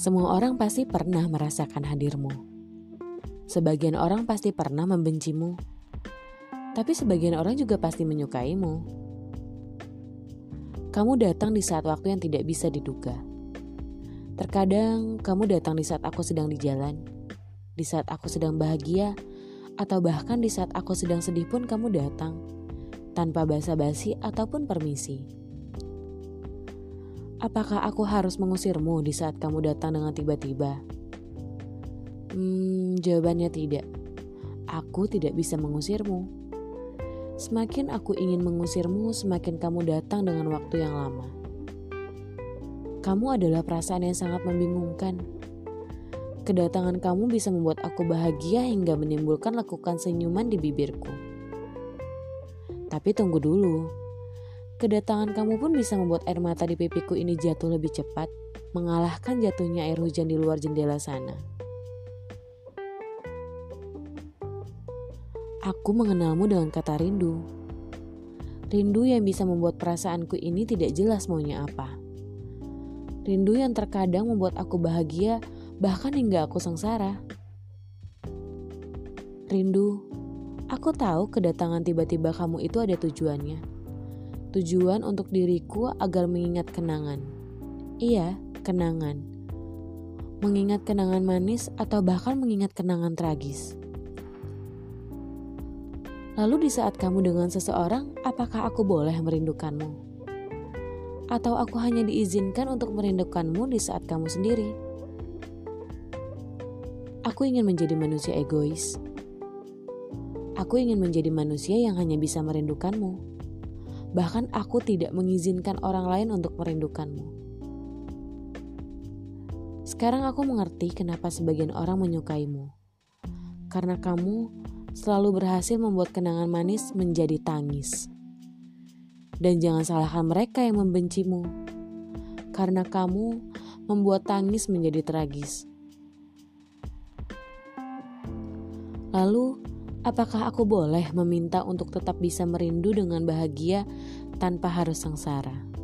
Semua orang pasti pernah merasakan hadirmu. Sebagian orang pasti pernah membencimu, tapi sebagian orang juga pasti menyukaimu. Kamu datang di saat waktu yang tidak bisa diduga. Terkadang kamu datang di saat aku sedang di jalan, di saat aku sedang bahagia, atau bahkan di saat aku sedang sedih pun kamu datang, tanpa basa-basi ataupun permisi. Apakah aku harus mengusirmu di saat kamu datang dengan tiba-tiba? Hmm, jawabannya tidak. Aku tidak bisa mengusirmu. Semakin aku ingin mengusirmu, semakin kamu datang dengan waktu yang lama. Kamu adalah perasaan yang sangat membingungkan. Kedatangan kamu bisa membuat aku bahagia hingga menimbulkan lekukan senyuman di bibirku. Tapi tunggu dulu, Kedatangan kamu pun bisa membuat air mata di pipiku ini jatuh lebih cepat, mengalahkan jatuhnya air hujan di luar jendela sana. Aku mengenalmu dengan kata rindu. Rindu yang bisa membuat perasaanku ini tidak jelas maunya apa. Rindu yang terkadang membuat aku bahagia, bahkan hingga aku sengsara. Rindu, aku tahu kedatangan tiba-tiba kamu itu ada tujuannya Tujuan untuk diriku agar mengingat kenangan. Iya, kenangan. Mengingat kenangan manis atau bahkan mengingat kenangan tragis. Lalu di saat kamu dengan seseorang, apakah aku boleh merindukanmu? Atau aku hanya diizinkan untuk merindukanmu di saat kamu sendiri? Aku ingin menjadi manusia egois. Aku ingin menjadi manusia yang hanya bisa merindukanmu Bahkan aku tidak mengizinkan orang lain untuk merindukanmu. Sekarang aku mengerti kenapa sebagian orang menyukaimu. Karena kamu selalu berhasil membuat kenangan manis menjadi tangis. Dan jangan salahkan mereka yang membencimu. Karena kamu membuat tangis menjadi tragis. Lalu, Apakah aku boleh meminta untuk tetap bisa merindu dengan bahagia tanpa harus sengsara?